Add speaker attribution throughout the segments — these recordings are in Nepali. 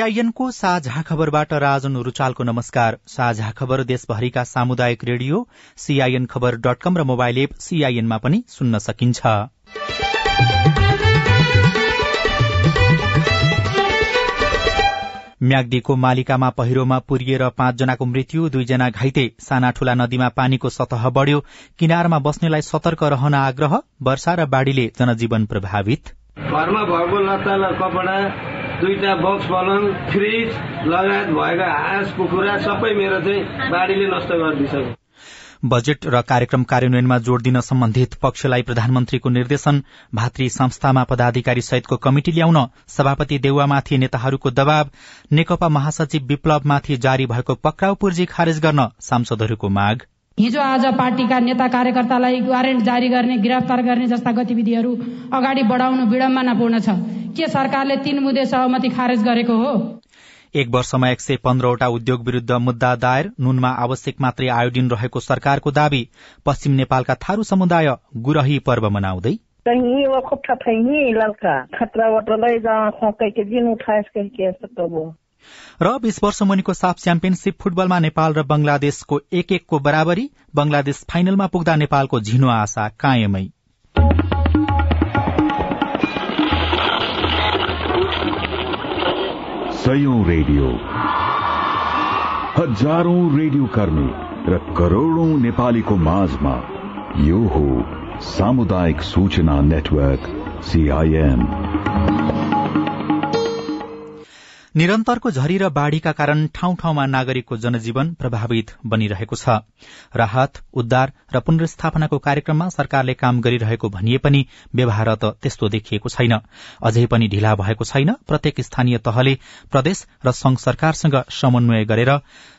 Speaker 1: सीआईएनको साझा खबरबाट राजन रुचालको नमस्कार। साझा खबर देशभरिका सामुदायिक रेडियो सीआईएन खबर डट कम र मोबाइल एप सीआईएनमा पनि सुन्न सकिन्छ। म्याग्दीको मालिकामा पहिरोमा पुरिएर पाँचजनाको मृत्यु दुईजना घाइते। साना ठूला नदीमा पानीको सतह बढ़्यो। किनारमा बस्नेलाई सतर्क रहन आग्रह। वर्षा र बाढ़ीले जनजीवन प्रभावित।
Speaker 2: घरमा भएको लत्ता कपडा दुईटा बक्स पलङ फ्रिज लगायत भएका हाँस कुखुरा सबै मेरो चाहिँ बाढीले नष्ट गरिदिइसक्यो
Speaker 1: बजेट र कार्यक्रम कार्यान्वयनमा जोड़ दिन सम्बन्धित पक्षलाई प्रधानमन्त्रीको निर्देशन भातृ संस्थामा पदाधिकारी सहितको कमिटी ल्याउन सभापति देउवामाथि नेताहरूको दबाव नेकपा महासचिव विप्लवमाथि जारी भएको पक्राउ पूर्जी खारेज गर्न सांसदहरूको माग।
Speaker 3: हिजो आज पार्टीका नेता कार्यकर्तालाई वारेन्ट जारी गर्ने गिरफ्तार गर्ने जस्ता गतिविधिहरू अगाडि बढाउनु विडम्बनापूर्ण छ। के सरकारले तीन मुदे सहमति खारेज गरेको हो?
Speaker 1: एक वर्षमा एक सय पन्ध्रवटा उद्योग विरूद्ध मुद्दा दायर नुनमा आवश्यक मात्रै आयोडिन रहेको सरकारको दावी पश्चिम नेपालका थारू समुदाय गुरही पर्व मनाउँदै। र बीस वर्ष मुनिको साफ च्याम्पियनशीप फुटबलमा नेपाल र बंगलादेशको एक एकको बराबरी बंगलादेश फाइनलमा पुग्दा नेपालको झिनो आशा कायमै।
Speaker 4: सयौं रेडियो। हजारौं रेडियो कर्मी र करोड़ौं नेपालीको माझमा यो हो सामुदायिक सूचना नेटवर्क सीआईएन
Speaker 1: निरन्तरको झरी र बाढ़ीका कारण ठाउँ ठाउँमा नागरिकको जनजीवन प्रभावित बनिरहेको छ। राहत उद्धार र पुनर्स्थापनाको कार्यक्रममा सरकारले काम गरिरहेको भनिए पनि व्यवहार त त्यस्तो देखिएको छैन। अझै पनि ढिला भएको छैन। प्रत्येक स्थानीय तहले प्रदेश र संघ सरकारसँग समन्वय गरेर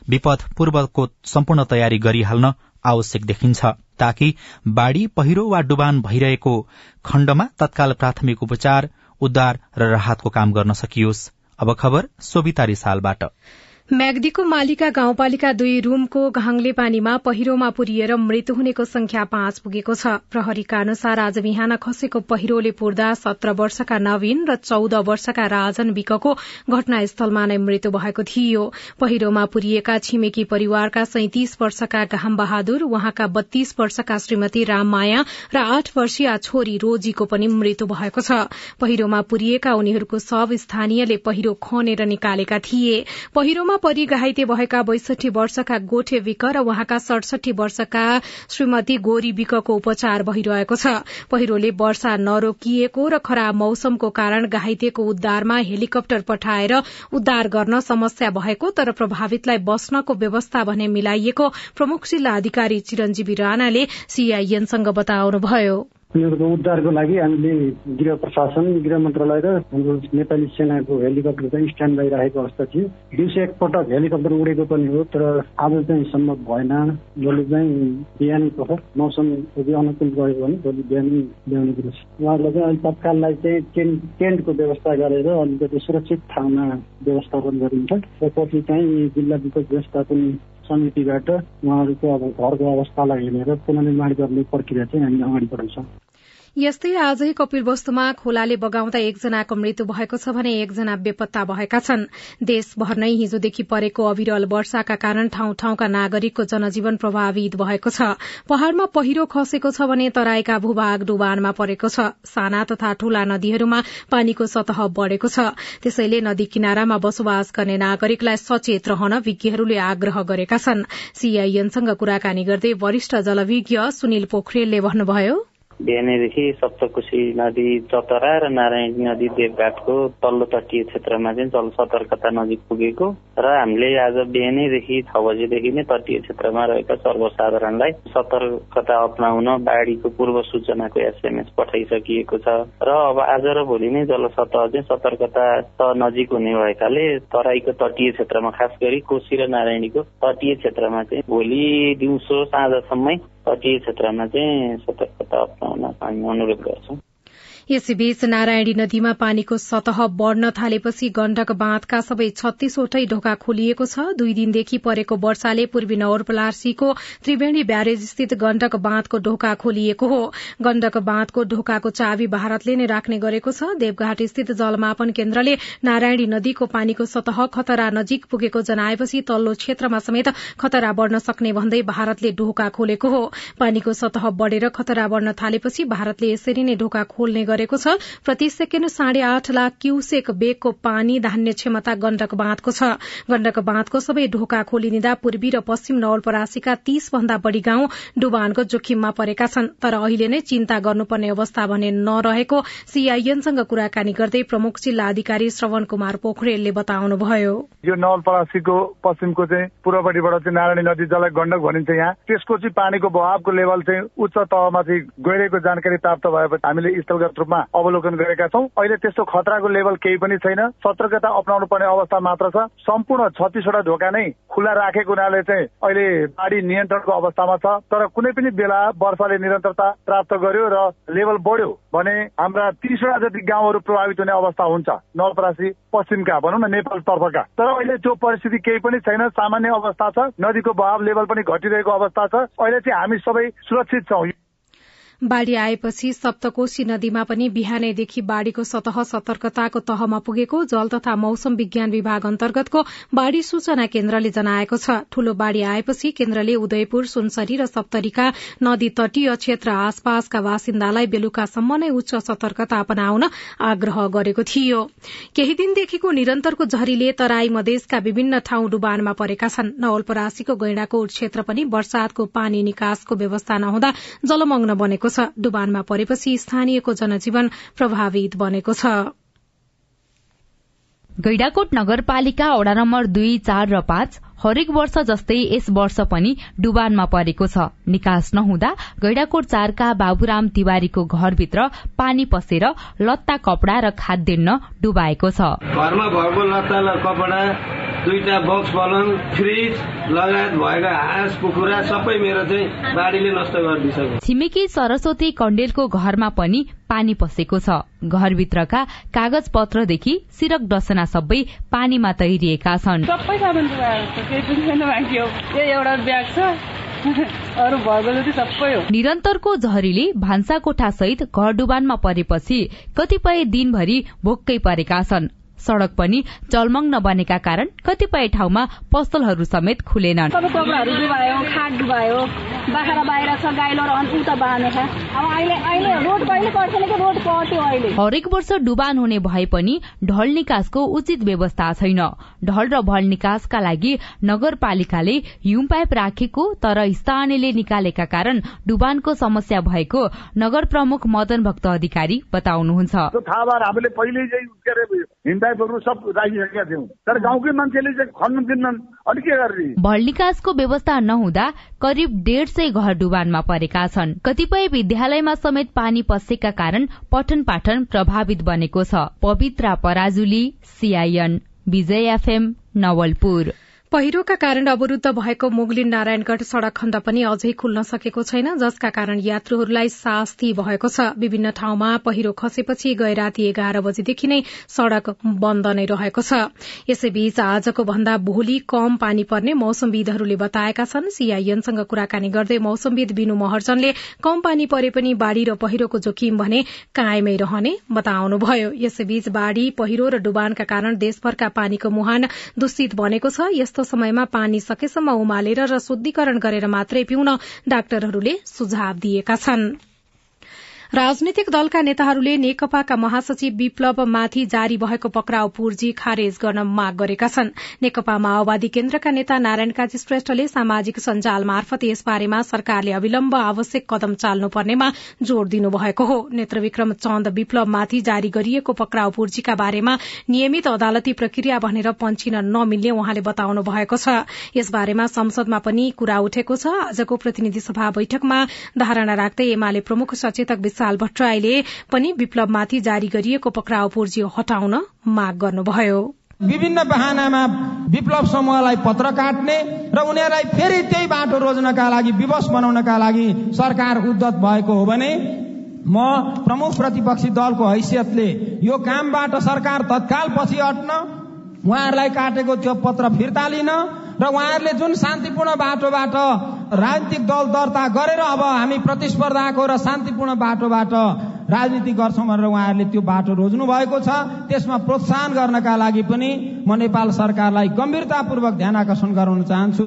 Speaker 1: विपद पूर्वको सम्पूर्ण तयारी गरिहाल्न आवश्यक देखिन्छ। ताकि बाढ़ी पहिरो वा डुबान भइरहेको खण्डमा तत्काल प्राथमिक उपचार उद्धार र राहतको काम गर्न सकियोस्। अब खबर सोभिता रिसालबाट
Speaker 5: म्याग्दीको मालिका गाउँपालिका दुई रूमको घाङले पानीमा पहिरोमा पुरिएर मृत्यु हुनेको संख्या पाँच पुगेको छ। प्रहरीका अनुसार आज बिहान खसेको पहिरोले पुर्दा सत्र वर्षका नवीन र चौध वर्षका राजन विकको घटनास्थलमा नै मृत्यु भएको थियो। पहिरोमा पुरिएका छिमेकी परिवारका सैतिस वर्षका घाम बहादुर उहाँका बत्तीस वर्षका श्रीमती राममाया र आठ वर्षीय छोरी रोजीको पनि मृत्यु भएको छ। पहिरोमा पुरिएका उनीहरूको सब स्थानीयले पहिरो खनेर निकालेका थिए। पहिरोमा परि घाइते भएका बैसठी वर्षका गोठे विक र उहाँका सडसठी वर्षका श्रीमती गोरी विकको उपचार भइरहेको छ। पहिरोले वर्षा नरोकिएको र खराब मौसमको कारण घाइतेको उद्धारमा हेलिकप्टर पठाएर उद्धार गर्न समस्या भएको तर प्रभावितलाई बस्नको व्यवस्था भने मिलाइएको प्रमुख जिल्ला अधिकारी चिरञ्जीवी राणाले सीआईएनसँग बताउनुभयो।
Speaker 6: उनीहरूको उद्धारको लागि हामीले गृह प्रशासन गृह मन्त्रालय र हाम्रो नेपाली सेनाको हेलिकप्टर चाहिँ स्ट्यान्ड बाई अवस्था थियो। दिउँसो एकपटक हेलिकप्टर उडेको पनि हो तर आज चाहिँ सम्भव भएन। भोलि चाहिँ बिहानै पख मौसम यदि अनुकूल गयो भने भोलि बिहानै ल्याउने कुरो छ। उहाँहरूलाई चाहिँ अहिले तत्काललाई चाहिँ टेन्ट टेन्टको व्यवस्था गरेर अलिकति सुरक्षित ठाउँमा व्यवस्थापन गरिन्छ। र पछि चाहिँ जिल्ला विपद व्यवस्थापन समितिबाट उहाँहरूको अब घरको अवस्थालाई हेरेर पुनर्निर्माण गर्ने प्रक्रिया चाहिँ हामी अगाडि बढाउँछौँ।
Speaker 5: यस्तै आजै कपिल वस्तुमा खोलाले बगाउँदा एकजनाको मृत्यु भएको छ भने एकजना बेपत्ता भएका छन्। देशभर नै हिजोदेखि परेको अविरल वर्षाका कारण ठाउँ ठाउँका नागरिकको जनजीवन प्रभावित भएको छ। पहाड़मा पहिरो खसेको छ भने तराईका भूभाग डुबानमा परेको छ। साना तथा ठूला नदीहरूमा पानीको सतह बढ़ेको छ। त्यसैले नदी किनारामा बसोबास गर्ने नागरिकलाई सचेत रहन विज्ञहरूले आग्रह गरेका छन्। सीआईएनसँग कुराकानी गर्दै वरिष्ठ जलविज्ञ सुनिल पोखरेलले भन्नुभयो
Speaker 7: बिहानैदेखि सप्तकोशी नदी चतरा र नारायणी नदी देवघाटको तल्लो तटीय क्षेत्रमा चाहिँ जल सतर्कता नजिक पुगेको र हामीले आज बिहानैदेखि छ बजेदेखि नै तटीय क्षेत्रमा रहेका सर्वसाधारणलाई सतर्कता अप्नाउन बाढीको पूर्व सूचनाको एसएमएस पठाइसकिएको छ। र अब आज र भोलि नै जलसतह चाहिँ सतर्कता नजिक हुने भएकाले तराईको तटीय क्षेत्रमा खास गरी कोशी र नारायणीको तटीय क्षेत्रमा चाहिँ भोलि दिउँसो साँझसम्मै तटीय क्षेत्रमा चाहिँ सतर्कता अप्नाउन हामी अनुरोध गर्छौँ।
Speaker 5: यसैबीच नारायणी नदीमा पानीको सतह बढ़न थालेपछि गण्डक बाँधका सबै छत्तीसवटै ढोका खोलिएको छ। दुई दिनदेखि परेको वर्षाले पूर्वी नवलपरासीको त्रिवेणी ब्यारेज स्थित गण्डक बाँधको ढोका खोलिएको हो। गण्डक बाँधको ढोकाको चाबी भारतले नै राख्ने गरेको छ। देवघाट स्थित जलमापन केन्द्रले नारायणी नदीको पानीको सतह खतरा नजिक पुगेको जनाएपछि तल्लो क्षेत्रमा समेत खतरा बढ़न सक्ने भन्दै भारतले ढोका खोलेको हो। पानीको सतह बढ़ेर खतरा बढ़न थालेपछि भारतले यसरी नै ढोका खोल्ने गरेको छ। प्रति सेकेण्ड साढे आठ लाख क्यूसेक बेगको पानी धान्ने क्षमता गण्डक बाँधको छ। गण्डक बाँधको सबै ढोका खोलिदिँदा पूर्वी र पश्चिम नवलपरासीका तीस भन्दा बढ़ी गाउँ डुबानको जोखिममा परेका छन्। तर अहिले नै चिन्ता गर्नुपर्ने अवस्था भने नरहेको सीआईएनसँग कुराकानी गर्दै प्रमुख जिल्ला अधिकारी श्रवण कुमार पोखरेलले बताउनुभयो।
Speaker 8: यो नवलपरासीको पश्चिमको चाहिँ पूर्वपट्टिबाट चाहिँ नारायणी नदी जसलाई गण्डक भनिन्छ यहाँ। त्यसको चाहिँ पानीको बहावको लेभल चाहिँ उच्च तहमाथि गइरहेको जानकारी प्राप्त भएपछि हामीले स्थलगत रूपमा अवलोकन गरेका छौँ। अहिले त्यस्तो खतराको लेभल केही पनि छैन। सतर्कता अप्नाउनु पर्ने अवस्था मात्र छ। सम्पूर्ण छत्तिसवटा ढोका नै खुला राखेको हुनाले चाहिँ अहिले बाढी नियन्त्रणको अवस्थामा छ। तर कुनै पनि बेला वर्षाले निरन्तरता प्राप्त गर्यो र लेभल बढ्यो भने हाम्रा तिसवटा जति गाउँहरू प्रभावित हुने अवस्था हुन्छ नवलपरासी पश्चिमका भनौँ न नेपाल तर्फका तर अहिले त्यो परिस्थिति केही पनि छैन। सामान्य अवस्था छ। नदीको बहाव लेभल पनि घटिरहेको अवस्था छ। अहिले चाहिँ हामी सबै सुरक्षित छौँ।
Speaker 5: बाढ़ी आएपछि सप्तकोशी नदीमा पनि बिहानैदेखि बाढ़ीको सतह सतर्कताको तहमा पुगेको जल तथा मौसम विज्ञान विभाग अन्तर्गतको बाढ़ी सूचना केन्द्रले जनाएको छ। ठूलो बाढ़ी आएपछि केन्द्रले उदयपुर सुनसरी र सप्तरीका नदी तटीय क्षेत्र आसपासका बासिन्दालाई बेलुकासम्म नै उच्च सतर्कता अपनाउन आग्रह गरेको थियो। केही दिनदेखिको निरन्तरको झरीले तराई मधेसका विभिन्न ठाउँ डुबानमा परेका छन्। नवलपरासीको गैंडाकोट क्षेत्र पनि वर्षातको पानी निकासको व्यवस्था नहुँदा जलमग्न बनेको छ डुबानमा परेपछि स्थानीयको जनजीवन प्रभावित बनेको छ।
Speaker 9: गैडाकोट नगरपालिका वडा नम्बर दुई चार र पाँच हरेक वर्ष जस्तै यस वर्ष पनि डुबानमा परेको छ। निकास नहुँदा गैडाकोट चारका बाबुराम तिवारीको घरभित्र पानी पसेर लत्ता कपड़ा र खाद्यान्न डुबाएको छ।
Speaker 2: घरमा भएको लत्ता र कपडा दुईटा बक्स पलङ फ्रिज लगायत भएका हाँस कुखुरा सबै मेरो चाहिँ बाढीले नष्ट गरिदिइसक्यो
Speaker 9: छिमेकी सरस्वती कण्डेलको घरमा पनि पानी पसेको छ। घरभित्रका कागज पत्रदेखि सिरक डसना सबै पानीमा तैरिएका छन्।
Speaker 10: सबै सामान एउटा ब्याग छ।
Speaker 9: निरन्तरको झरीले भान्सा कोठा सहित घर डुबानमा परेपछि कतिपय दिनभरि भोक्कै परेका छन्। सड़क पनि जलमग्न बनेका कारण कतिपय ठाउँमा पसलहरू समेत खुलेनन्।
Speaker 11: सबै कपडाहरू डुबायो खाट डुबायो बाख्रा बाहिर छ गाइलो र उता बाँधे छ। अब अहिले अहिले रोड कहिले कट्दैन कि रोड कट्यो अहिले?
Speaker 9: हरेक वर्ष डुबान हुने भए पनि ढल निकासको उचित व्यवस्था छैन। ढल र भल निकासका लागि नगरपालिकाले हिउँ पाइप राखेको तर स्थानीयले निकालेका कारण डुबानको समस्या भएको नगर प्रमुख मदन भक्त अधिकारी बताउनुहुन्छ।
Speaker 8: थाहा भएर हामीले पहिले पाइपहरू सब राखिसकेका थियौँ। तर गाउँकै मान्छेले चाहिँ खन्न अनि के गर्ने
Speaker 9: भल निकासको व्यवस्था नहुँदा करिब डेढ सय घर डुबानमा परेका छन्। कतिपय विद्यालयमा समेत पानी पसेका कारण पठन पाठन प्रभावित बनेको छ। Pavitra Parajuli CIN Vijay FM Nawalpur.
Speaker 5: पहिरोका कारण अवरूद्ध भएको मुगलिन नारायणगढ़ सड़क खण्ड पनि अझै खुल्न सकेको छैन जसका कारण यात्रुहरूलाई शास्ति भएको छ। विभिन्न ठाउँमा पहिरो खसेपछि गए राति एघार बजेदेखि नै सड़क बन्द नै रहेको छ। यसैबीच आजको भन्दा भोलि कम पानी पर्ने मौसमविदहरूले बताएका छन्। सीआईएनसँग कुराकानी गर्दै मौसमविद विनु महर्जनले कम पानी परे पनि बाढ़ी र पहिरोको जोखिम भने कायमै रहने बताउनुभयो। यसैबीच बाढ़ी पहिरो र डुबानका कारण देशभरका पानीको मुहान दूषित बनेको छ। समयमा पानी सकेसम्म उमालेर र शुद्धिकरण गरेर मात्रै पिउन डाक्टरहरूले सुझाव दिएका छन्। राजनीतिक दलका नेताहरूले नेकपाका महासचिव विप्लव माथि जारी भएको पक्राउ पूर्जी खारेज गर्न माग गरेका छन्। नेकपा माओवादी केन्द्रका नेता नारायण काजी श्रेष्ठले सामाजिक सञ्जाल मार्फत यसबारेमा सरकारले अविलम्ब आवश्यक कदम चाल्नुपर्नेमा जोड़ दिनुभएको हो। नेत्रविक्रम चन्द विप्लवमाथि जारी गरिएको पक्राउ पूर्जीका बारेमा नियमित अदालती प्रक्रिया भनेर पन्छिन नमिल्ने उहाँले बताउनु भएको छ। यसबारेमा संसदमा पनि कुरा उठेको छ। आजको प्रतिनिधि सभा बैठकमा धारणा राख्दै एमाले प्रमुख सचेतक विशाल भट्टराईले पनि विप्लवमाथि जारी गरिएको पक्राउ पूर्जी हटाउन माग गर्नुभयो।
Speaker 12: विभिन्न बहानामा विप्लव समूहलाई पत्र काट्ने र उनीहरूलाई फेरि त्यही बाटो रोज्नका लागि विवश बनाउनका लागि सरकार उद्धत भएको हो भने म प्रमुख प्रतिपक्षी दलको हैसियतले यो कामबाट सरकार तत्काल पछि हट्न उहाँहरूलाई काटेको त्यो पत्र फिर्ता लिन र उहाँहरूले जुन शान्तिपूर्ण बाटोबाट राजनीतिक दल दर्ता गरेर अब हामी प्रतिस्पर्धाको र शान्तिपूर्ण बाटोबाट राजनीति गर्छौँ भनेर उहाँहरूले त्यो बाटो रोज्नु भएको छ। त्यसमा प्रोत्साहन गर्नका लागि पनि म नेपाल सरकारलाई गम्भीरतापूर्वक ध्यान आकर्षण गराउन चाहन्छु।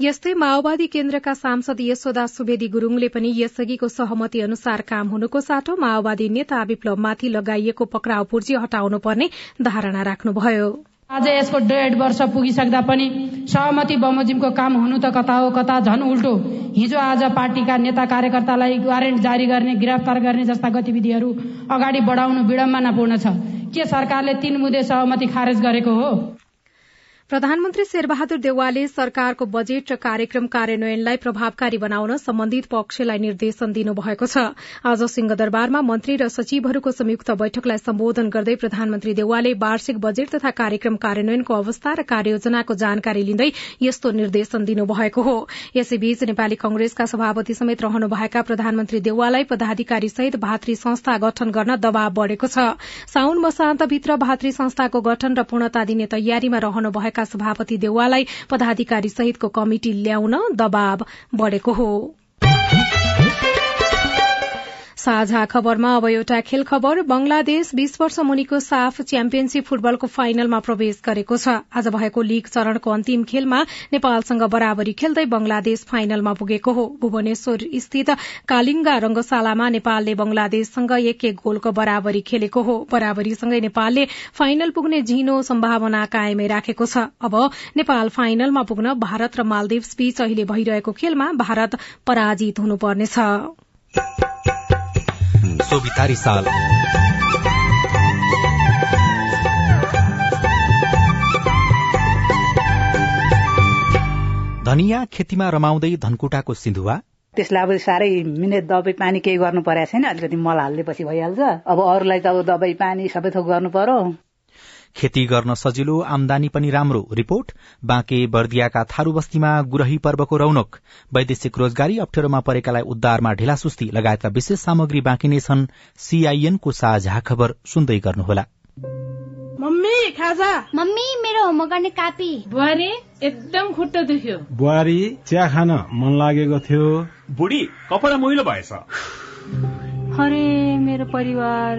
Speaker 5: यस्तै माओवादी केन्द्रका सांसद यशोदा सुवेदी गुरूङले पनि यसअघिको सहमति अनुसार काम हुनुको साटो माओवादी नेता विप्लवमाथि लगाइएको पक्राउ पूर्जी हटाउनुपर्ने धारणा राख्नुभयो।
Speaker 3: आज यसको डेढ वर्ष पुगिसक्दा पनि सहमति बमोजिमको काम हुनु त कता हो कता झन उल्टो। हिजो आज पार्टीका नेता कार्यकर्तालाई वारेन्ट जारी गर्ने गिरफ्तार गर्ने जस्ता गतिविधिहरू अगाडि बढाउनु विडम्बनापूर्ण छ। के सरकारले तीन मुदे सहमति खारेज गरेको हो?
Speaker 5: प्रधानमन्त्री शेरबहादुर देवालले सरकारको बजेट र कार्यक्रम कार्यान्वयनलाई प्रभावकारी बनाउन सम्बन्धित पक्षलाई निर्देशन दिनुभएको छ। आज सिंहदरबारमा मन्त्री र सचिवहरूको संयुक्त बैठकलाई सम्बोधन गर्दै प्रधानमन्त्री देवालले वार्षिक बजेट तथा कार्यक्रम कार्यान्वयनको अवस्था र कार्ययोजनाको जानकारी लिँदै यस्तो निर्देशन दिनुभएको हो। यसैबीच नेपाली कंग्रेसका सभापति समेत रहनुभएका प्रधानमन्त्री देवाललाई पदाधिकारी सहित भातृ संस्था गठन गर्न दबाव बढ़ेको छ। साउन मसान्तभित्र भातृ संस्थाको गठन र पूर्णता दिने तयारीमा रहनु भएका सभापति देउवालाई पदाधिकारी सहितको कमिटी ल्याउन दबाव बढ़ेको हो। साझा खबरमा अब एउटा खेल खबर। बंगलादेश बीस वर्ष मुनिको साफ च्याम्पियनशीप फुटबलको फाइनलमा प्रवेश गरेको छ। आज भएको लीग चरणको अन्तिम खेलमा नेपालसँग बराबरी खेल्दै बंगलादेश फाइनलमा पुगेको हो। भुवनेश्वर स्थित कालिङ्गा रंगशालामा नेपालले बंगलादेशसँग एक एक गोलको बराबरी खेलेको हो। बराबरीसँगै नेपालले फाइनल पुग्ने झिनो सम्भावना कायमै राखेको छ। अब नेपाल फाइनलमा पुग्न भारत र मालदिव्स बीच अहिले भइरहेको खेलमा भारत पराजित हुनुपर्नेछ।
Speaker 1: सोभितारी साल धनिया खेतीमा रमाउँदै धनकुटाको सिन्धुवा?
Speaker 13: त्यसलाई अब साह्रै मिहिनेत दबाई पानी केही गर्नु परेको छैन। अलिकति मल हालिदिएपछि भइहाल्छ। अब अरूलाई त अब दबाई पानी सबै थोक गर्नु पर्यो।
Speaker 1: खेती गर्न सजिलो आमदानी पनि राम्रो। रिपोर्ट बाँके बर्दियाका थारू बस्तीमा गुरही पर्वको रौनक। वैदेशिक रोजगारी अप्ठ्यारोमा परेकालाई उद्धारमा ढिलासुस्ती लगायतका विशेष सामग्री बाँकी नै छन्। सीआईएनको साझा खबर सुन्दै गर्नुहोला।
Speaker 14: मम्मी खाजा?
Speaker 15: मम्मी मेरो होमवर्क गर्ने कापी।
Speaker 14: बुहारी एकदम खुट्टा दुख्यो।
Speaker 16: बुहारी चिया खान मन लागेको थियो।
Speaker 17: बुढी कपडा मैलो भएछ।
Speaker 18: अरे मेरो परिवार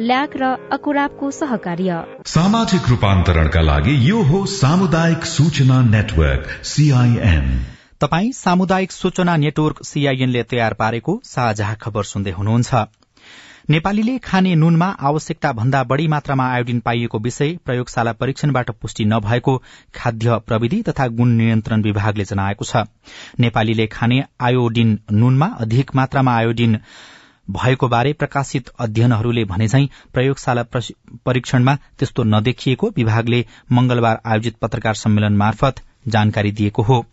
Speaker 19: ल्याक र अकुराबको सहकार्य।
Speaker 4: सामाजिक रूपान्तरणका लागि यो हो सामुदायिक सूचना नेटवर्क सीआईएन
Speaker 1: तपाई सामुदायिक सूचना नेटवर्क सीआईएनले तयार पारेको साझा खबर सुन्दै हुनुहुन्छ। नेपालीले खाने नुनमा आवश्यकता भन्दा बढ़ी मात्रामा आयोडिन पाइएको विषय प्रयोगशाला परीक्षणबाट पुष्टि नभएको खाद्य प्रविधि तथा गुण नियन्त्रण विभागले जनाएको छ। नेपालीले खाने आयोडिन नुनमा अधिक मात्रामा आयोडिन भएको बारे प्रकाशित अध्ययनहरूले भने झै प्रयोगशाला परीक्षणमा त्यस्तो नदेखिएको विभागले मंगलबार आयोजित पत्रकार सम्मेलन मार्फत जानकारी दिएको हो।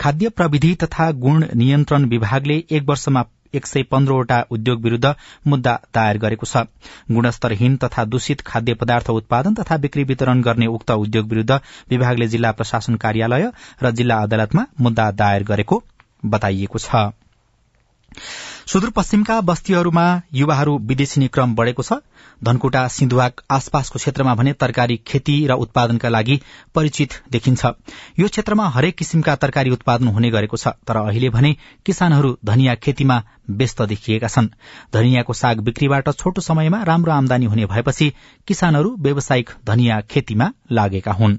Speaker 1: खाद्य प्रविधि तथा गुण नियन्त्रण विभागले एक वर्षमा एक सय पन्ध्रवटा उद्योग विरूद्ध मुद्दा दायर गरेको छ। गुणस्तरहीन तथा दूषित खाद्य पदार्थ उत्पादन तथा बिक्री वितरण गर्ने उक्त उद्योग विरूद्ध विभागले जिल्ला प्रशासन कार्यालय र जिल्ला अदालतमा मुद्दा दायर गरेको बताइएको छ। सुदूरपश्चिमका बस्तीहरूमा युवाहरू विदेशिने क्रम बढ़ेको छ। धनकुटा सिन्धुवाक आसपासको क्षेत्रमा भने तरकारी खेती र उत्पादनका लागि परिचित देखिन्छ। यो क्षेत्रमा हरेक किसिमका तरकारी उत्पादन हुने गरेको छ तर अहिले भने किसानहरू धनिया खेतीमा व्यस्त देखिएका छन्। धनियाँको साग बिक्रीबाट छोटो समयमा राम्रो आमदानी हुने भएपछि किसानहरू व्यावसायिक धनियाँ खेतीमा लागेका हुन्।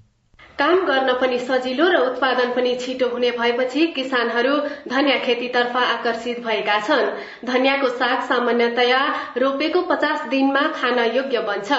Speaker 20: काम गर्न पनि सजिलो र उत्पादन पनि छिटो हुने भएपछि किसानहरू धनियाँ खेतीतर्फ आकर्षित भएका छन्। धनियाँको साग सामान्यतया रोपेको पचास दिनमा खान योग्य बन्छ।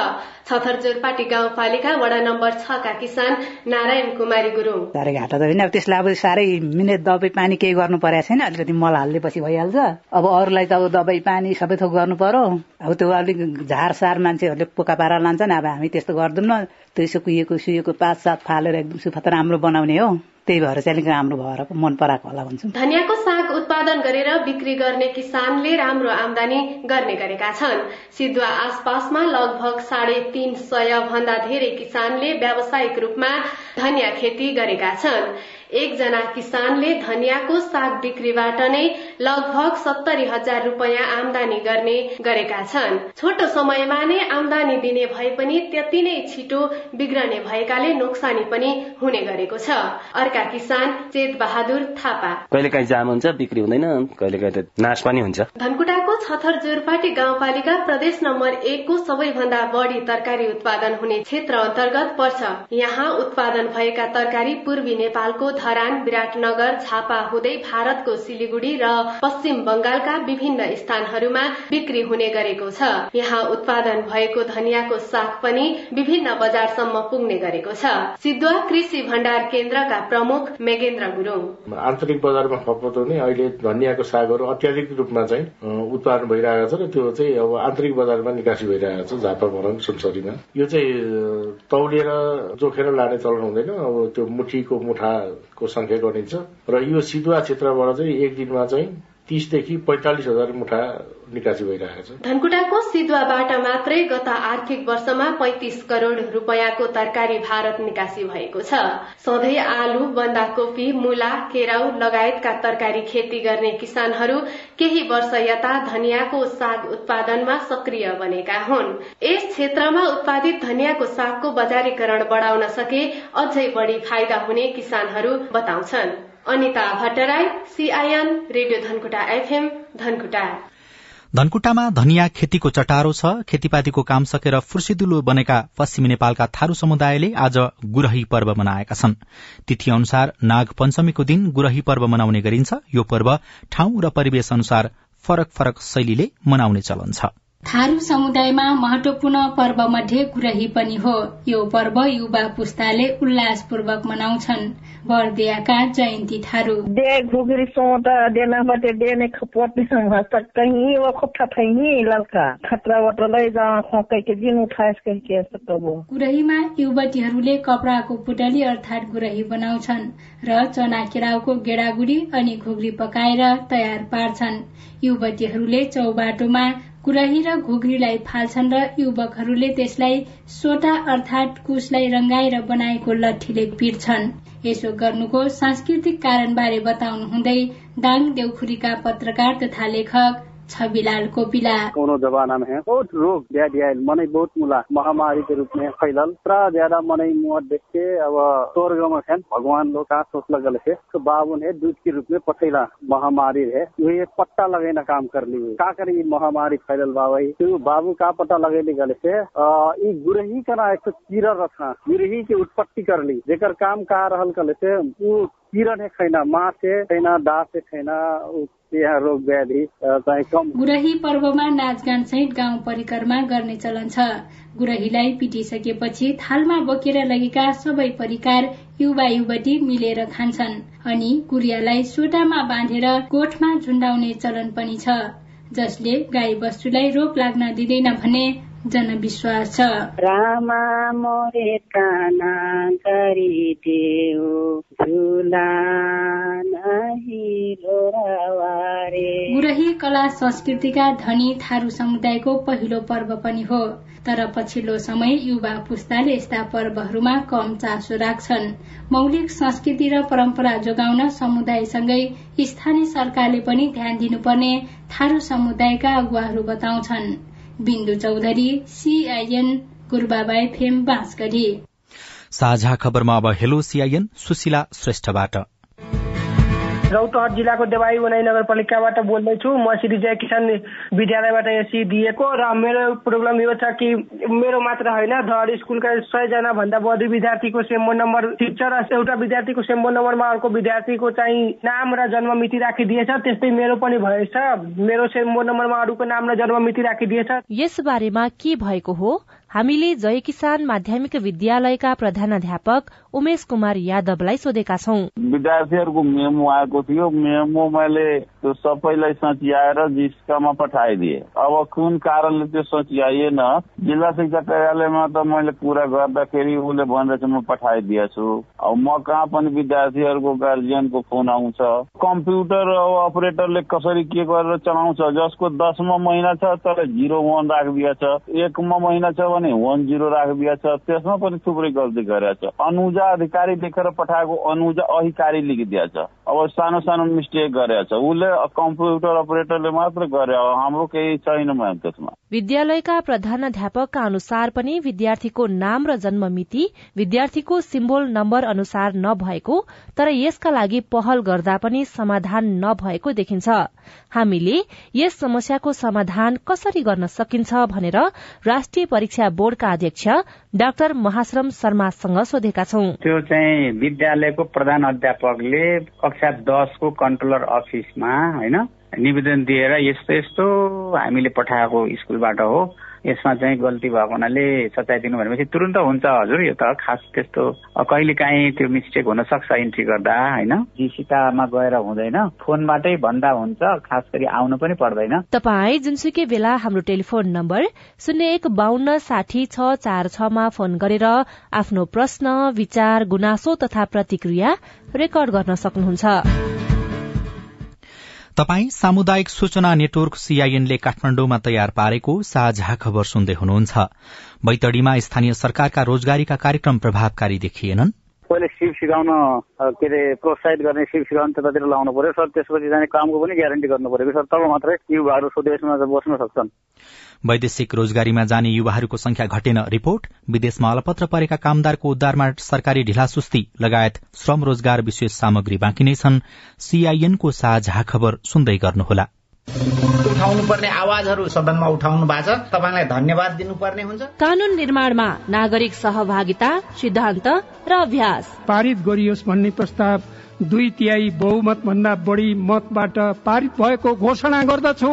Speaker 20: छथरजोरपाटी गाउँपालिका वडा नम्बर छका किसान नारायण कुमारी गुरूङ।
Speaker 13: घाटा त होइन। अब त्यसलाई अब साह्रै मिहिनेत दबाई पानी केही गर्नु परेको छैन। अलिकति मल हालिदिएपछि भइहाल्छ। अब अरूलाई त अब दबाई पानी सबै थोक गर्नु पर्यो। अब त्यो अलिक झारसार मान्छेहरूले पोका पारा लान्छन्। अब हामी त्यस्तो गर्दैनौँ। त्यसो कुहिएको सुएको पात सात फालेर एकदम सुफा राम्रो बनाउने हो। त्यही भएर चाहिँ अलिक राम्रो भएर मन पराएको होला भन्छु।
Speaker 20: धनियाँको साग उत्पादन गरेर बिक्री गर्ने किसानले राम्रो आमदानी गर्ने गरेका छन्। सिद्धुवा आसपासमा लगभग साढे तीन सय भन्दा धेरै किसानले व्यावसायिक रूपमा धनियाँ खेती गरेका छन्। एकजना किसानले धनियाँको साग बिक्रीबाट नै लगभग सत्तरी हजार रूपियाँ आमदानी गर्ने गरेका छन्। छोटो समयमा नै आमदानी दिने भए पनि त्यति नै छिटो बिग्रने भएकाले नोक्सानी पनि हुने गरेको छ। अर्का किसान चेत बहादुर थापा।
Speaker 21: कहिले काहीँ जाम हुन्छ बिक्री हुँदैन कहिले काहीँ त नाश पनि हुन्छ।
Speaker 20: धनकुटाको छथर जोरपाटी गाउँपालिका प्रदेश नम्बर एकको सबैभन्दा बढ़ी तरकारी उत्पादन हुने क्षेत्र अन्तर्गत पर्छ। यहाँ उत्पादन भएका तरकारी पूर्वी नेपालको धरान विराटनगर झापा हुँदै भारतको सिलिगुडी र पश्चिम बंगालका विभिन्न स्थानहरूमा बिक्री हुने गरेको छ। यहाँ उत्पादन भएको धनियाँको साग पनि विभिन्न बजारसम्म पुग्ने गरेको छ। सिद्धुवा कृषि भण्डार केन्द्रका प्रमुख मेगेन्द्र गुरूङ।
Speaker 22: आन्तरिक बजारमा खपत हुने अहिले धनियाँको सागहरू अत्याधिक रूपमा चाहिँ उत्पादन भइरहेको छ र त्यो चाहिँ अब आन्तरिक बजारमा निकासी भइरहेको छ झापा भरन सुनसरीमा। यो चाहिँ तौलिएर जोखेर लाने चलन हुँदैन। अब त्यो मुठीको मुठा को संख्या गरिन्छ। र यो सिधुवा क्षेत्रबाट चाहिँ एक दिनमा चाहिँ तीसदेखि पैंतालिस हजार मुठा निकासी भइरहेको छ
Speaker 20: धनकुटाको सिधुवाबाट मात्रै गत आर्थिक वर्षमा पैंतिस करोड़ रूपियाँको तरकारी भारत निकासी भएको छ। सधैँ आलु बन्दाकोपी मूला केराउ लगायतका तरकारी खेती गर्ने किसानहरू केही वर्ष यता धनियाँको साग उत्पादनमा सक्रिय बनेका हुन्। यस क्षेत्रमा उत्पादित धनियाँको सागको बजारीकरण बढ़ाउन सके अझै बढ़ी फाइदा हुने किसानहरू बताउँछन्। Anita Bhattarai CIN radio Dhankuta FM Dhankuta.
Speaker 1: धनकुटामा धनियाँ खेतीको चटारो छ। खेतीपातीको काम सकेर फुर्सिदुलो बनेका पश्चिमी नेपालका थारू समुदायले आज गुरही पर्व मनाएका छन्। तिथि अनुसार नाग पञ्चमीको दिन गुरही पर्व मनाउने गरिन्छ। यो पर्व ठाउँ र परिवेश अनुसार फरक फरक शैलीले मनाउने चलन छ।
Speaker 23: थारू समुदायमा महत्वपूर्ण पर्व मध्ये गुरही पनि हो। यो पर्व युवा पुस्ताले उल्लासपूर्वक मनाउँछन्। बर्दियाका जयन्ती थारू।
Speaker 24: दे घुगरी सोट देना बटे देने खपट हस्त कहीं वो खुट्टा फैनी लड़का। खतरा वटलै जा खोकै के जिन उठाएस कहि के सकबो
Speaker 23: गुरहीमा युवतीहरूले कपडाको पुटली अर्थात गुरही बनाउँछन् र चना केराउको गेडागुडी अनि घुग्री पकाएर तयार पार्छन्। युवतीहरूले चौबाटोमा कुरही र घुग्रीलाई फाल्छन् र युवकहरूले त्यसलाई सोटा अर्थात कुशलाई रंगाएर बनाएको लट्ठीले पिट्छन् यसो गर्नुको सांस्कृतिक कारणबारे बताउनु हुँदै दाङ देउखुरीका पत्रकार तथा लेखक छविलाल कोपिला।
Speaker 25: कोनो जमाना में है। बहुत रोग व्याधि आयल मनै बहुत मुला। महामारी के रूप में फैलल। इतना ज्यादा मनै मुआ देख के अब स्वर्ग में है। भगवान लोग का सोच लगल है। तो बाबू ने दूध के रूप में पथैला महामारी है। ये पट्टा लगेना काम कर ली का करे महामारी फैलल बाबा तो बाबू का पता लगेले गले से ई गुरही का एक कीड़ा रखा। गुरही के उत्पत्ति कर ली। जेकर काम का रहल कले से किरण है खैना। माँ से खैना दास से खैना रोग व्याधि चाहिँ कम
Speaker 23: गुरही पर्वमा नाचगान सहित गाउँ परिकरमा गर्ने चलन छ। गुरहीलाई पिटिसकेपछि थालमा बोकेर लगेका सबै परिकार युवा युवती मिलेर खान्छन् अनि कुरियालाई सोटामा बाँधेर कोठमा झुण्डाउने चलन पनि छ। जसले गाई बस्तुलाई रोग लाग्न दिँदैन भन्ने जनविश्वास छ।
Speaker 26: रामा मोरे काना गरिदेऊ झुला
Speaker 23: गुरही कला संस्कृतिका धनी थारू समुदायको पहिलो पर्व पनि हो। तर पछिल्लो समय युवा पुस्ताले यस्ता पर्वहरूमा कम चासो राख्छन्। मौलिक संस्कृति र परम्परा जोगाउन समुदायसँगै स्थानीय सरकारले पनि ध्यान दिनुपर्ने थारू समुदायका अगुवाहरू बताउँछन्। बिन्दु चौधरी सीआईएन गुरुबाबाई फेम बाँसगढी।
Speaker 1: साझा खबरमा अब हेलो सीआईएन सुशीला श्रेष्ठबाट।
Speaker 27: रौतहट जिल्लाको देवाई उनाई नगरपालिकाबाट बोल्दैछु। म श्री जय किसान विद्यालयबाट एसी दिएको र मेरो प्रोग्राम यो छ कि मेरो मात्र होइन धर स्कुलका सयजना भन्दा बढी विद्यार्थीको सेम्बो नम्बर ठिक छ र एउटा विद्यार्थीको सेम्बो नम्बरमा अर्को विद्यार्थीको चाहिँ नाम र जन्म मिति राखिदिएछ। त्यस्तै मेरो पनि भएछ। मेरो सेम्बो नम्बरमा अरूको नाम र जन्म मिति राखिदिएछ।
Speaker 28: यस बारेमा के भएको हो? हामीले जय किसान माध्यमिक विद्यालयका प्रधानाध्यापक उमेश कुमार यादवलाई सोधेका छौं।
Speaker 29: विद्यार्थीहरूको मेमो आएको थियो। मेमो मैले त्यो सबैलाई सच्याएर जिस्कामा पठाइदिए। अब कुन कारणले त्यो सच्याइएन? जिल्ला शिक्षा कार्यालयमा त मैले कुरा गर्दाखेरि उसले भनेर म पठाइदिएछु। अब म कहाँ पनि विद्यार्थीहरूको गार्जियनको फोन आउँछ। कम्प्युटर अपरेटरले कसरी के गरेर चलाउँछ? जसको दसमा महिना छ तर जिरो वान राखिदिएछ। एकमा महिना छ भने वान जिरो राखिदिएछ। त्यसमा पनि थुप्रै गल्ती गरेछ। अनुजा अधिकारी देखेर पठाएको अनुजा अधिकारी लेखिदिएछ। अब सानो सानो मिस्टेक गरेछ। उसले कम्प्युटर अपरेटरले मात्र गरे हाम्रो केही छैन त्यसमा।
Speaker 28: विद्यालयका प्रधानाध्यापकका अनुसार पनि विद्यार्थीको नाम र जन्म मिति विद्यार्थीको सिम्बोल नम्बर अनुसार नभएको तर यसका लागि पहल गर्दा पनि समाधान नभएको देखिन्छ। हामीले यस समस्याको समाधान कसरी गर्न सकिन्छ भनेर राष्ट्रिय परीक्षा बोर्डका अध्यक्ष डाक्टर महाश्रम शर्मासँग सोधेका छौं।
Speaker 30: त्यो चाहिँ विद्यालयको प्रधान अध्यापकले कक्षा दसको कन्ट्रोलर अफिसमा होइन निवेदन दिएर यस्तो यस्तो हामीले पठाएको स्कुलबाट हो। यसमा चाहिँ गल्ती भएको हुनाले सच्याइदिनु भनेपछि तुरन्त हुन्छ हजुर यो त खास त्यस्तो कहिले काहीँ त्यो मिस्टेक हुन सक्छ इन्ट्री गर्दा होइन? जिसिकामा गएर हुँदैन। फोनबाटै भन्दा हुन्छ खास गरी आउनु पनि पर्दैन।
Speaker 28: तपाईँ जुनसुकै बेला हाम्रो टेलिफोन नम्बर शून्य एक बान्न साठी छ चार छमा फोन गरेर आफ्नो प्रश्न विचार गुनासो तथा प्रतिक्रिया रेकर्ड गर्न सक्नुहुन्छ।
Speaker 1: तपाई सामुदायिक सूचना नेटवर्क सीआईएनले काठमाण्डुमा तयार पारेको साझा खबर सुन्दै हुनुहुन्छ। बैतडीमा स्थानीय सरकारका रोजगारीका कार्यक्रम प्रभावकारी देखिएनन्।
Speaker 25: पहिले सिप सिकाउन के अरे प्रोत्साहित गर्ने सिप सिकाउन त्यतातिर लाउनु पर्यो। सर त्यसपछि जाने कामको पनि ग्यारेन्टी गर्नु पर्यो सर? तब मात्रै युवाहरू स्वदेशमा बस्न सक्छन्।
Speaker 1: वैदेशिक रोजगारीमा जाने युवाहरूको संख्या घटेन रिपोर्ट। विदेशमा अलपत्र परेका कामदारको उद्धारमा सरकारी ढिलासुस्ती लगायत श्रम रोजगार विशेष सामग्री बाँकी नै छन्। सीआईएनको साझा खबर सुन्दै गर्नुहोला।
Speaker 31: उठाउनु पर्ने आवाजहरू सदनमा उठाउनु भएको छ तपाईँलाई धन्यवाद दिनुपर्ने हुन्छ।
Speaker 28: कानून निर्माणमा नागरिक सहभागिता सिद्धान्त र अभ्यास।
Speaker 32: पारित गरियोस् भन्ने प्रस्ताव दुई तिहाई बहुमत भन्दा बढी मतबाट पारित भएको घोषणा गर्दछु।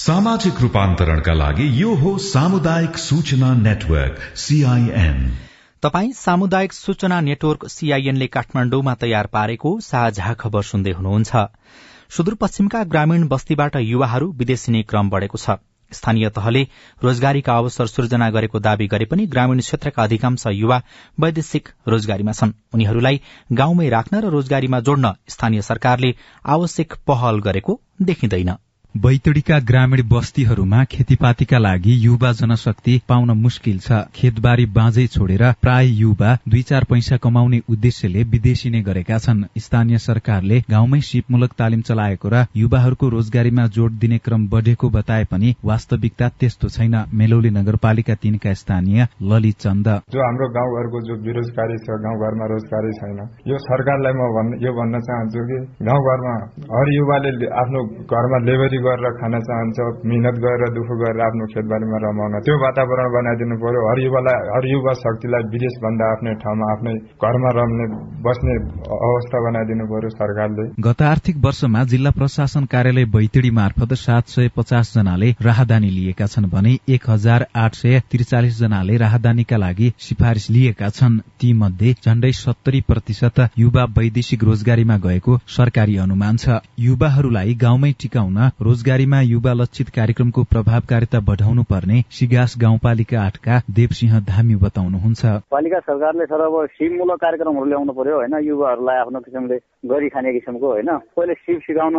Speaker 4: सामाजिक रूपान्तरणका लागि यो हो सामुदायिक सूचना नेटवर्क सीआईएन
Speaker 1: तपाई सामुदायिक सूचना नेटवर्क सीआईएनले काठमाण्डुमा तयार पारेको साझा खबर सुन्दै हुनुहुन्छ। सुदूरपश्चिमका ग्रामीण बस्तीबाट युवाहरू विदेशिने क्रम बढ़ेको छ। स्थानीय तहले रोजगारीका अवसर सृजना गरेको दावी गरे पनि ग्रामीण क्षेत्रका अधिकांश युवा वैदेशिक रोजगारीमा छन्। उनीहरूलाई गाउँमै राख्न र रोजगारीमा जोड्न स्थानीय सरकारले आवश्यक पहल गरेको देखिँदैन।
Speaker 33: बैतडीका ग्रामीण बस्तीहरूमा खेतीपातीका लागि युवा जनशक्ति पाउन मुस्किल छ। खेतबारी बाँझै छोडेर प्राय युवा दुई चार पैसा कमाउने उद्देश्यले विदेशी नै गरेका छन्। स्थानीय सरकारले गाउँमै सिपमूलक तालिम चलाएको र युवाहरूको रोजगारीमा जोड़ दिने क्रम बढ़ेको बताए पनि वास्तविकता त्यस्तो छैन। मेलौली नगरपालिका तीनका स्थानीय ललित चन्द।
Speaker 34: जो हाम्रो गाउँघरको जो बेरोजगारी छ गाउँघरमा रोजगारी छैन यो सरकारलाई म यो भन्न चाहन्छु कि गाउँघरमा हर युवाले आफ्नो घरमा लेबरी गरेर खान चाहन्छ मिहिनेत गरेर दुःख गरेर आफ्नो खेतबारीमा रमाउन। त्यो वातावरण बनाइदिनु पर्यो। हर युवालाई हर युवा शक्तिलाई विदेश भन्दा आफ्नै ठाउँमा आफ्नै घरमा रम्ने बस्ने अवस्था बनाइदिनु पर्यो सरकारले।
Speaker 33: गत आर्थिक वर्षमा जिल्ला प्रशासन कार्यालय बैतडी मार्फत सात सय पचास जनाले राहदानी लिएका छन् भने एक हजार आठ सय त्रिचालिस जनाले राहदानीका लागि सिफारिश लिएका छन्। ती मध्ये झण्डै सत्तरी प्रतिशत युवा वैदेशिक रोजगारीमा गएको सरकारी अनुमान छ। युवाहरूलाई गाउँमै टिकाउन रोजगारीमा युवा लक्षित कार्यक्रमको प्रभावकारिता बढ़ाउनु पर्ने सिगास गाउँपालिका आठका देवसिंह धामी बताउनुहुन्छ।
Speaker 25: पालिका सरकारले सर अब सिपमूलक कार्यक्रमहरू ल्याउनु पर्यो होइन युवाहरूलाई आफ्नो किसिमले गरी खाने किसिमको होइन। पहिले सिप सिकाउन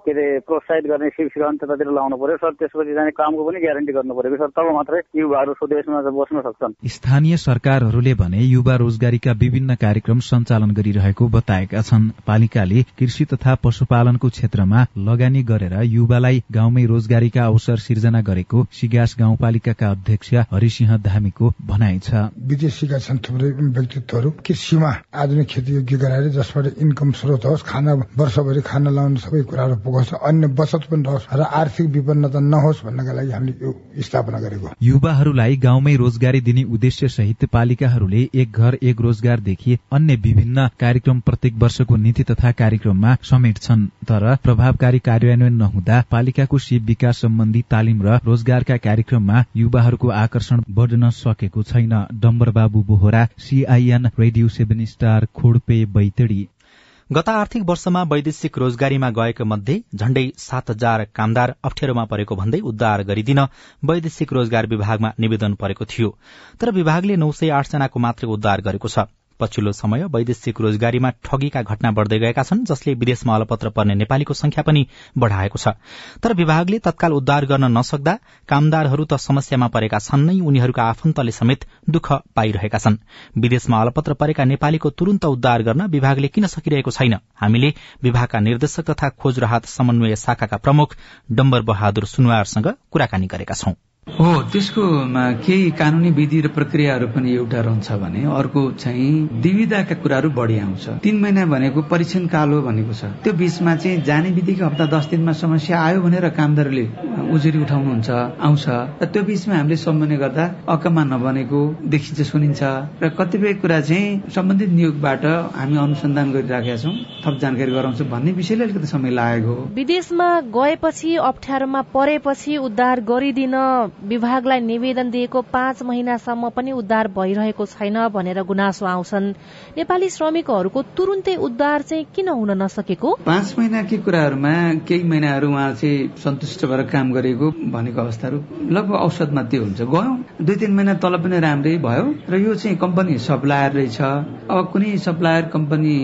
Speaker 25: के अरे प्रोत्साहित गर्ने सिप सिकाउन त्यतातिर लाउनु पर्यो। सर त्यसपछि जाने कामको पनि ग्यारेन्टी गर्नु पर्यो सर तब मात्रै युवाहरू स्वदेशमा बस्न सक्छन्।
Speaker 33: स्थानीय सरकारहरूले भने युवा रोजगारीका विभिन्न कार्यक्रम सञ्चालन गरिरहेको बताएका छन्। पालिकाले कृषि तथा पशुपालनको क्षेत्रमा लगानी गरेर युवालाई गाउँमै रोजगारीका अवसर सिर्जना गरेको सिगास गाउँपालिकाका अध्यक्ष हरिसिंह धामीको भनाइ छ।
Speaker 35: विदेशीका छन् थुप्रै व्यक्तित्वहरू कृषिमा आधुनिक खेती योग्य गराएर जसबाट इन्कम स्रोत होस् खाना वर्षभरि खाना लाउने सबै कुराहरू पुगोस् अन्य बचत पनि रहोस् र आर्थिक विपन्नता नहोस् भन्नका लागि हामीले यो स्थापना गरेको।
Speaker 33: युवाहरूलाई गाउँमै रोजगारी दिने उद्देश्य सहित पालिकाहरूले एक घर एक रोजगारदेखि अन्य विभिन्न कार्यक्रम प्रत्येक वर्षको नीति तथा कार्यक्रममा समेट्छन् तर प्रभावकारी कार्यान्वयन नहुँदा पालिकाको सिप विकास सम्बन्धी तालिम र रोजगारका कार्यक्रममा युवाहरूको आकर्षण बढ़न सकेको छैन। Dambar Babu Bohara CIN radio seven star Khodpe Baitadi.
Speaker 1: गत आर्थिक वर्षमा वैदेशिक रोजगारीमा गएका मध्ये झण्डै सात हजार कामदार अप्ठ्यारोमा परेको भन्दै उद्धार गरिदिन वैदेशिक रोजगार विभागमा निवेदन परेको थियो। तर विभागले नौ सय आठजनाको मात्रै उद्धार गरेको छ। पछिल्लो समय वैदेशिक रोजगारीमा ठगीका घटना बढ़दै गएका छन् जसले विदेशमा अलपत्र पर्ने नेपालीको संख्या पनि बढ़ाएको छ। तर विभागले तत्काल उद्धार गर्न नसक्दा कामदारहरू त समस्यामा परेका छन् नै उनीहरूका आफन्तले समेत दुःख पाइरहेका छन्। विदेशमा अलपत्र परेका नेपालीको तुरन्त उद्धार गर्न विभागले किन सकिरहेको छैन? हामीले विभागका निर्देशक तथा खोज राहत समन्वय शाखाका प्रमुख डम्बर बहादुर सुनवारसँग कुराकानी गरेका छौं।
Speaker 36: हो त्यसको केही कानूनी विधि र प्रक्रियाहरू पनि एउटा रहन्छ भने अर्को चाहिँ दुविधाका कुराहरू बढी आउँछ। तीन महिना भनेको परीक्षण काल हो भनेको छ। त्यो बीचमा चाहिँ जाने बित्तिकै हप्ता दस दिनमा समस्या आयो भनेर कामदारले उजुरी उठाउनुहुन्छ आउँछ। र त्यो बीचमा हामीले सम्झने गर्दा अकमा नबनेको देखिन्छ सुनिन्छ। र कतिपय कुरा चाहिँ सम्बन्धित नियोगबाट हामी अनुसन्धान गरिराखेका छौँ थप जानकारी गराउँछौँ भन्ने विषयले अलिकति समय लागेको
Speaker 28: विदेशमा गएपछि अप्ठ्यारोमा परेपछि उद्धार गरिदिन विभागलाई निवेदन दिएको पाँच महिनासम्म पनि उद्धार भइरहेको छैन भनेर गुनासो आउँछन्। नेपाली श्रमिकहरूको तुरुन्तै उद्धार चाहिँ किन हुन नसकेको?
Speaker 36: पाँच महिनाकै कुराहरूमा केही महिनाहरू उहाँ चाहिँ सन्तुष्ट भएर काम गरेको भनेको अवस्थाहरू लगभग औसतमा त्यो हुन्छ। गयौँ। दुई तिन महिना तल पनि राम्रै भयो र यो चाहिँ कम्पनी सप्लायर रहेछ अब कुनै सप्लायर कम्पनी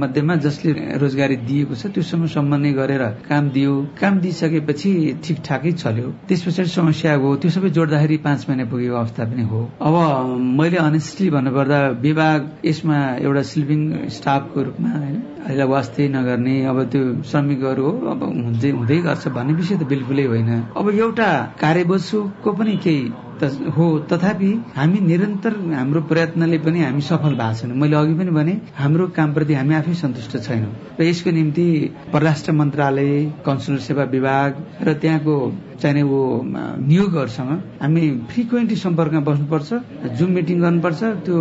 Speaker 36: मध्येमा जसले रोजगारी दिएको छ त्योसँग सम्बन्ध गरेर काम दियो। काम दिइसकेपछि ठिक ठाकै चल्यो। त्यस पछाडि समस्या हो। त्यो सबै जोड्दाखेरि पाँच महिना पुगेको अवस्था पनि हो। अब मैले अनेस्टली भन्नुपर्दा विभाग यसमा एउटा स्लिपिङ स्टाफको रूपमा होइन अहिले वास्तै नगर्ने अब त्यो श्रमिकहरू हो अब हुँदै हुँदै गर्छ भन्ने विषय त बिल्कुलै होइन। अब एउटा कार्यवस्तुको पनि केही हो तथापि हामी निरन्तर हाम्रो प्रयत्नले पनि हामी सफल भएको छैनौँ। मैले अघि पनि भने हाम्रो कामप्रति हामी आफै सन्तुष्ट छैनौँ। र यसको निम्ति परराष्ट्र मन्त्रालय कन्सुलर सेवा विभाग र त्यहाँको चाहिने वो नियोगहरूसँग हामी फ्रिक्वेन्टली सम्पर्कमा बस्नुपर्छ जुम मिटिङ गर्नुपर्छ त्यो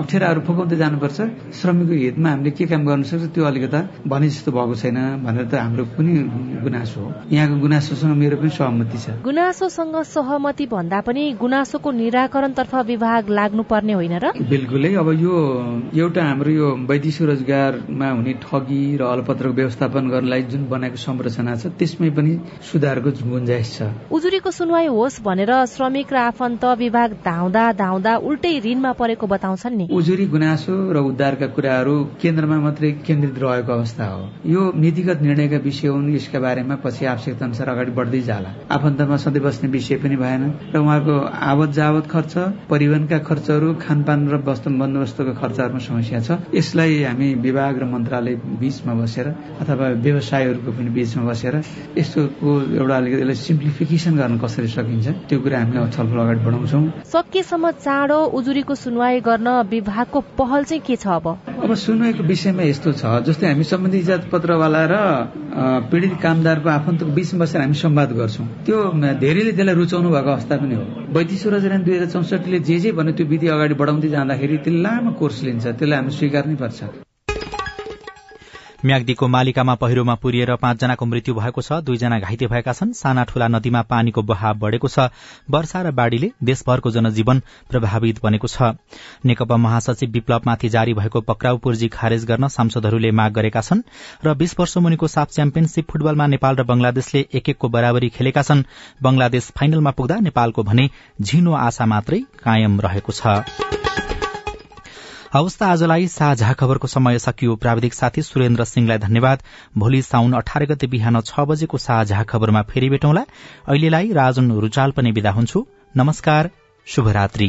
Speaker 36: अप्ठ्याराहरू फुकाउँदै जानुपर्छ। श्रमिकको हितमा हामीले के काम गर्न सक्छ त्यो अलिकता भने जस्तो भएको छैन भनेर त हाम्रो पनि गुनासो हो। यहाँको गुनासोसँग मेरो पनि सहमति छ।
Speaker 28: गुनासोसँग सहमति भन्दा पनि गुनासोको निराकरणतर्फ विभाग लाग्नुपर्ने होइन र?
Speaker 36: बिल्कुलै। अब यो एउटा हाम्रो यो वैदेशिक रोजगारमा हुने ठगी र अलपत्रको व्यवस्थापन गर्नलाई जुन बनाएको संरचना छ त्यसमै पनि सुधारको गुन्जाइस छ।
Speaker 28: उजुरीको सुनवाई होस् भनेर श्रमिक र आफन्त विभाग धाउँदा धाउँदा उल्टै ऋणमा परेको बताउँछन् नि।
Speaker 36: उजुरी गुनासो र उद्धारका कुराहरू केन्द्रमा मात्रै केन्द्रित रहेको अवस्था हो। यो नीतिगत निर्णयका विषय हुन् यसका बारेमा पछि आवश्यकता अनुसार अगाडि बढ्दै जाला। आफन्तमा सधैँ बस्ने विषय पनि भएन र उहाँको आवत जावत खर्च परिवहनका खर्चहरू खानपान र वस्तु बन्दोबस्तको खर्चहरूमा समस्या छ। यसलाई हामी विभाग र मन्त्रालय बीचमा बसेर अथवा व्यवसायहरूको पनि बीचमा बसेर यसको एउटा अलिकति सिम्प्लिफिकेसन गर्न कसरी सकिन्छ? त्यो कुरा हामीले छलफल अगाडि बढाउँछौँ।
Speaker 28: सकेसम्म चाँडो उजुरीको सुनवाई गर्न विभागको पहल चाहिँ के छ अब?
Speaker 36: अब सुनवाईको विषयमा यस्तो छ जस्तै हामी सम्बन्धी इजात पत्रवाला र पीडित कामदारको आफन्तको बीचमा बसेर हामी संवाद गर्छौँ। त्यो धेरैले त्यसलाई रुचाउनु भएको अवस्था पनि हो। वैदेश्वर रजरान दुई हजार चौसठीले जे जे भन्यो त्यो विधि अगाडि बढाउँदै जाँदाखेरि त्यसले लामो कोर्स लिन्छ त्यसलाई हामी स्वीकार्नै पर्छ।
Speaker 1: म्याग्दीको मालिकामा पहिरोमा पुरिएर पाँचजनाको मृत्यु भएको छ। दुईजना घाइते भएका छन्। साना ठूला नदीमा पानीको बहाव बढ़ेको छ। वर्षा र बाढ़ीले देशभरको जनजीवन प्रभावित बनेको छ। नेकपा महासचिव विप्लवमाथि जारी भएको पक्राउ पूर्जी खारेज गर्न सांसदहरूले माग गरेका छन् र बीस वर्ष मुनिको साफ च्याम्पियनशीप फुटबलमा नेपाल र बंगलादेशले एक एकको बराबरी खेलेका छन्। बंगलादेश फाइनलमा पुग्दा नेपालको भने झिनो आशा मात्रै कायम रहेको छ। हवस् त आजलाई साझा खबरको समय सकियो। प्राविधिक साथी सुरेन्द्र सिंहलाई धन्यवाद। भोलि साउन अठार गते बिहान छ बजेको साझा खबरमा फेरि भेटौँला। अहिलेलाई राजन रुचाल पनि विदा हुन्छु। नमस्कार शुभरात्री।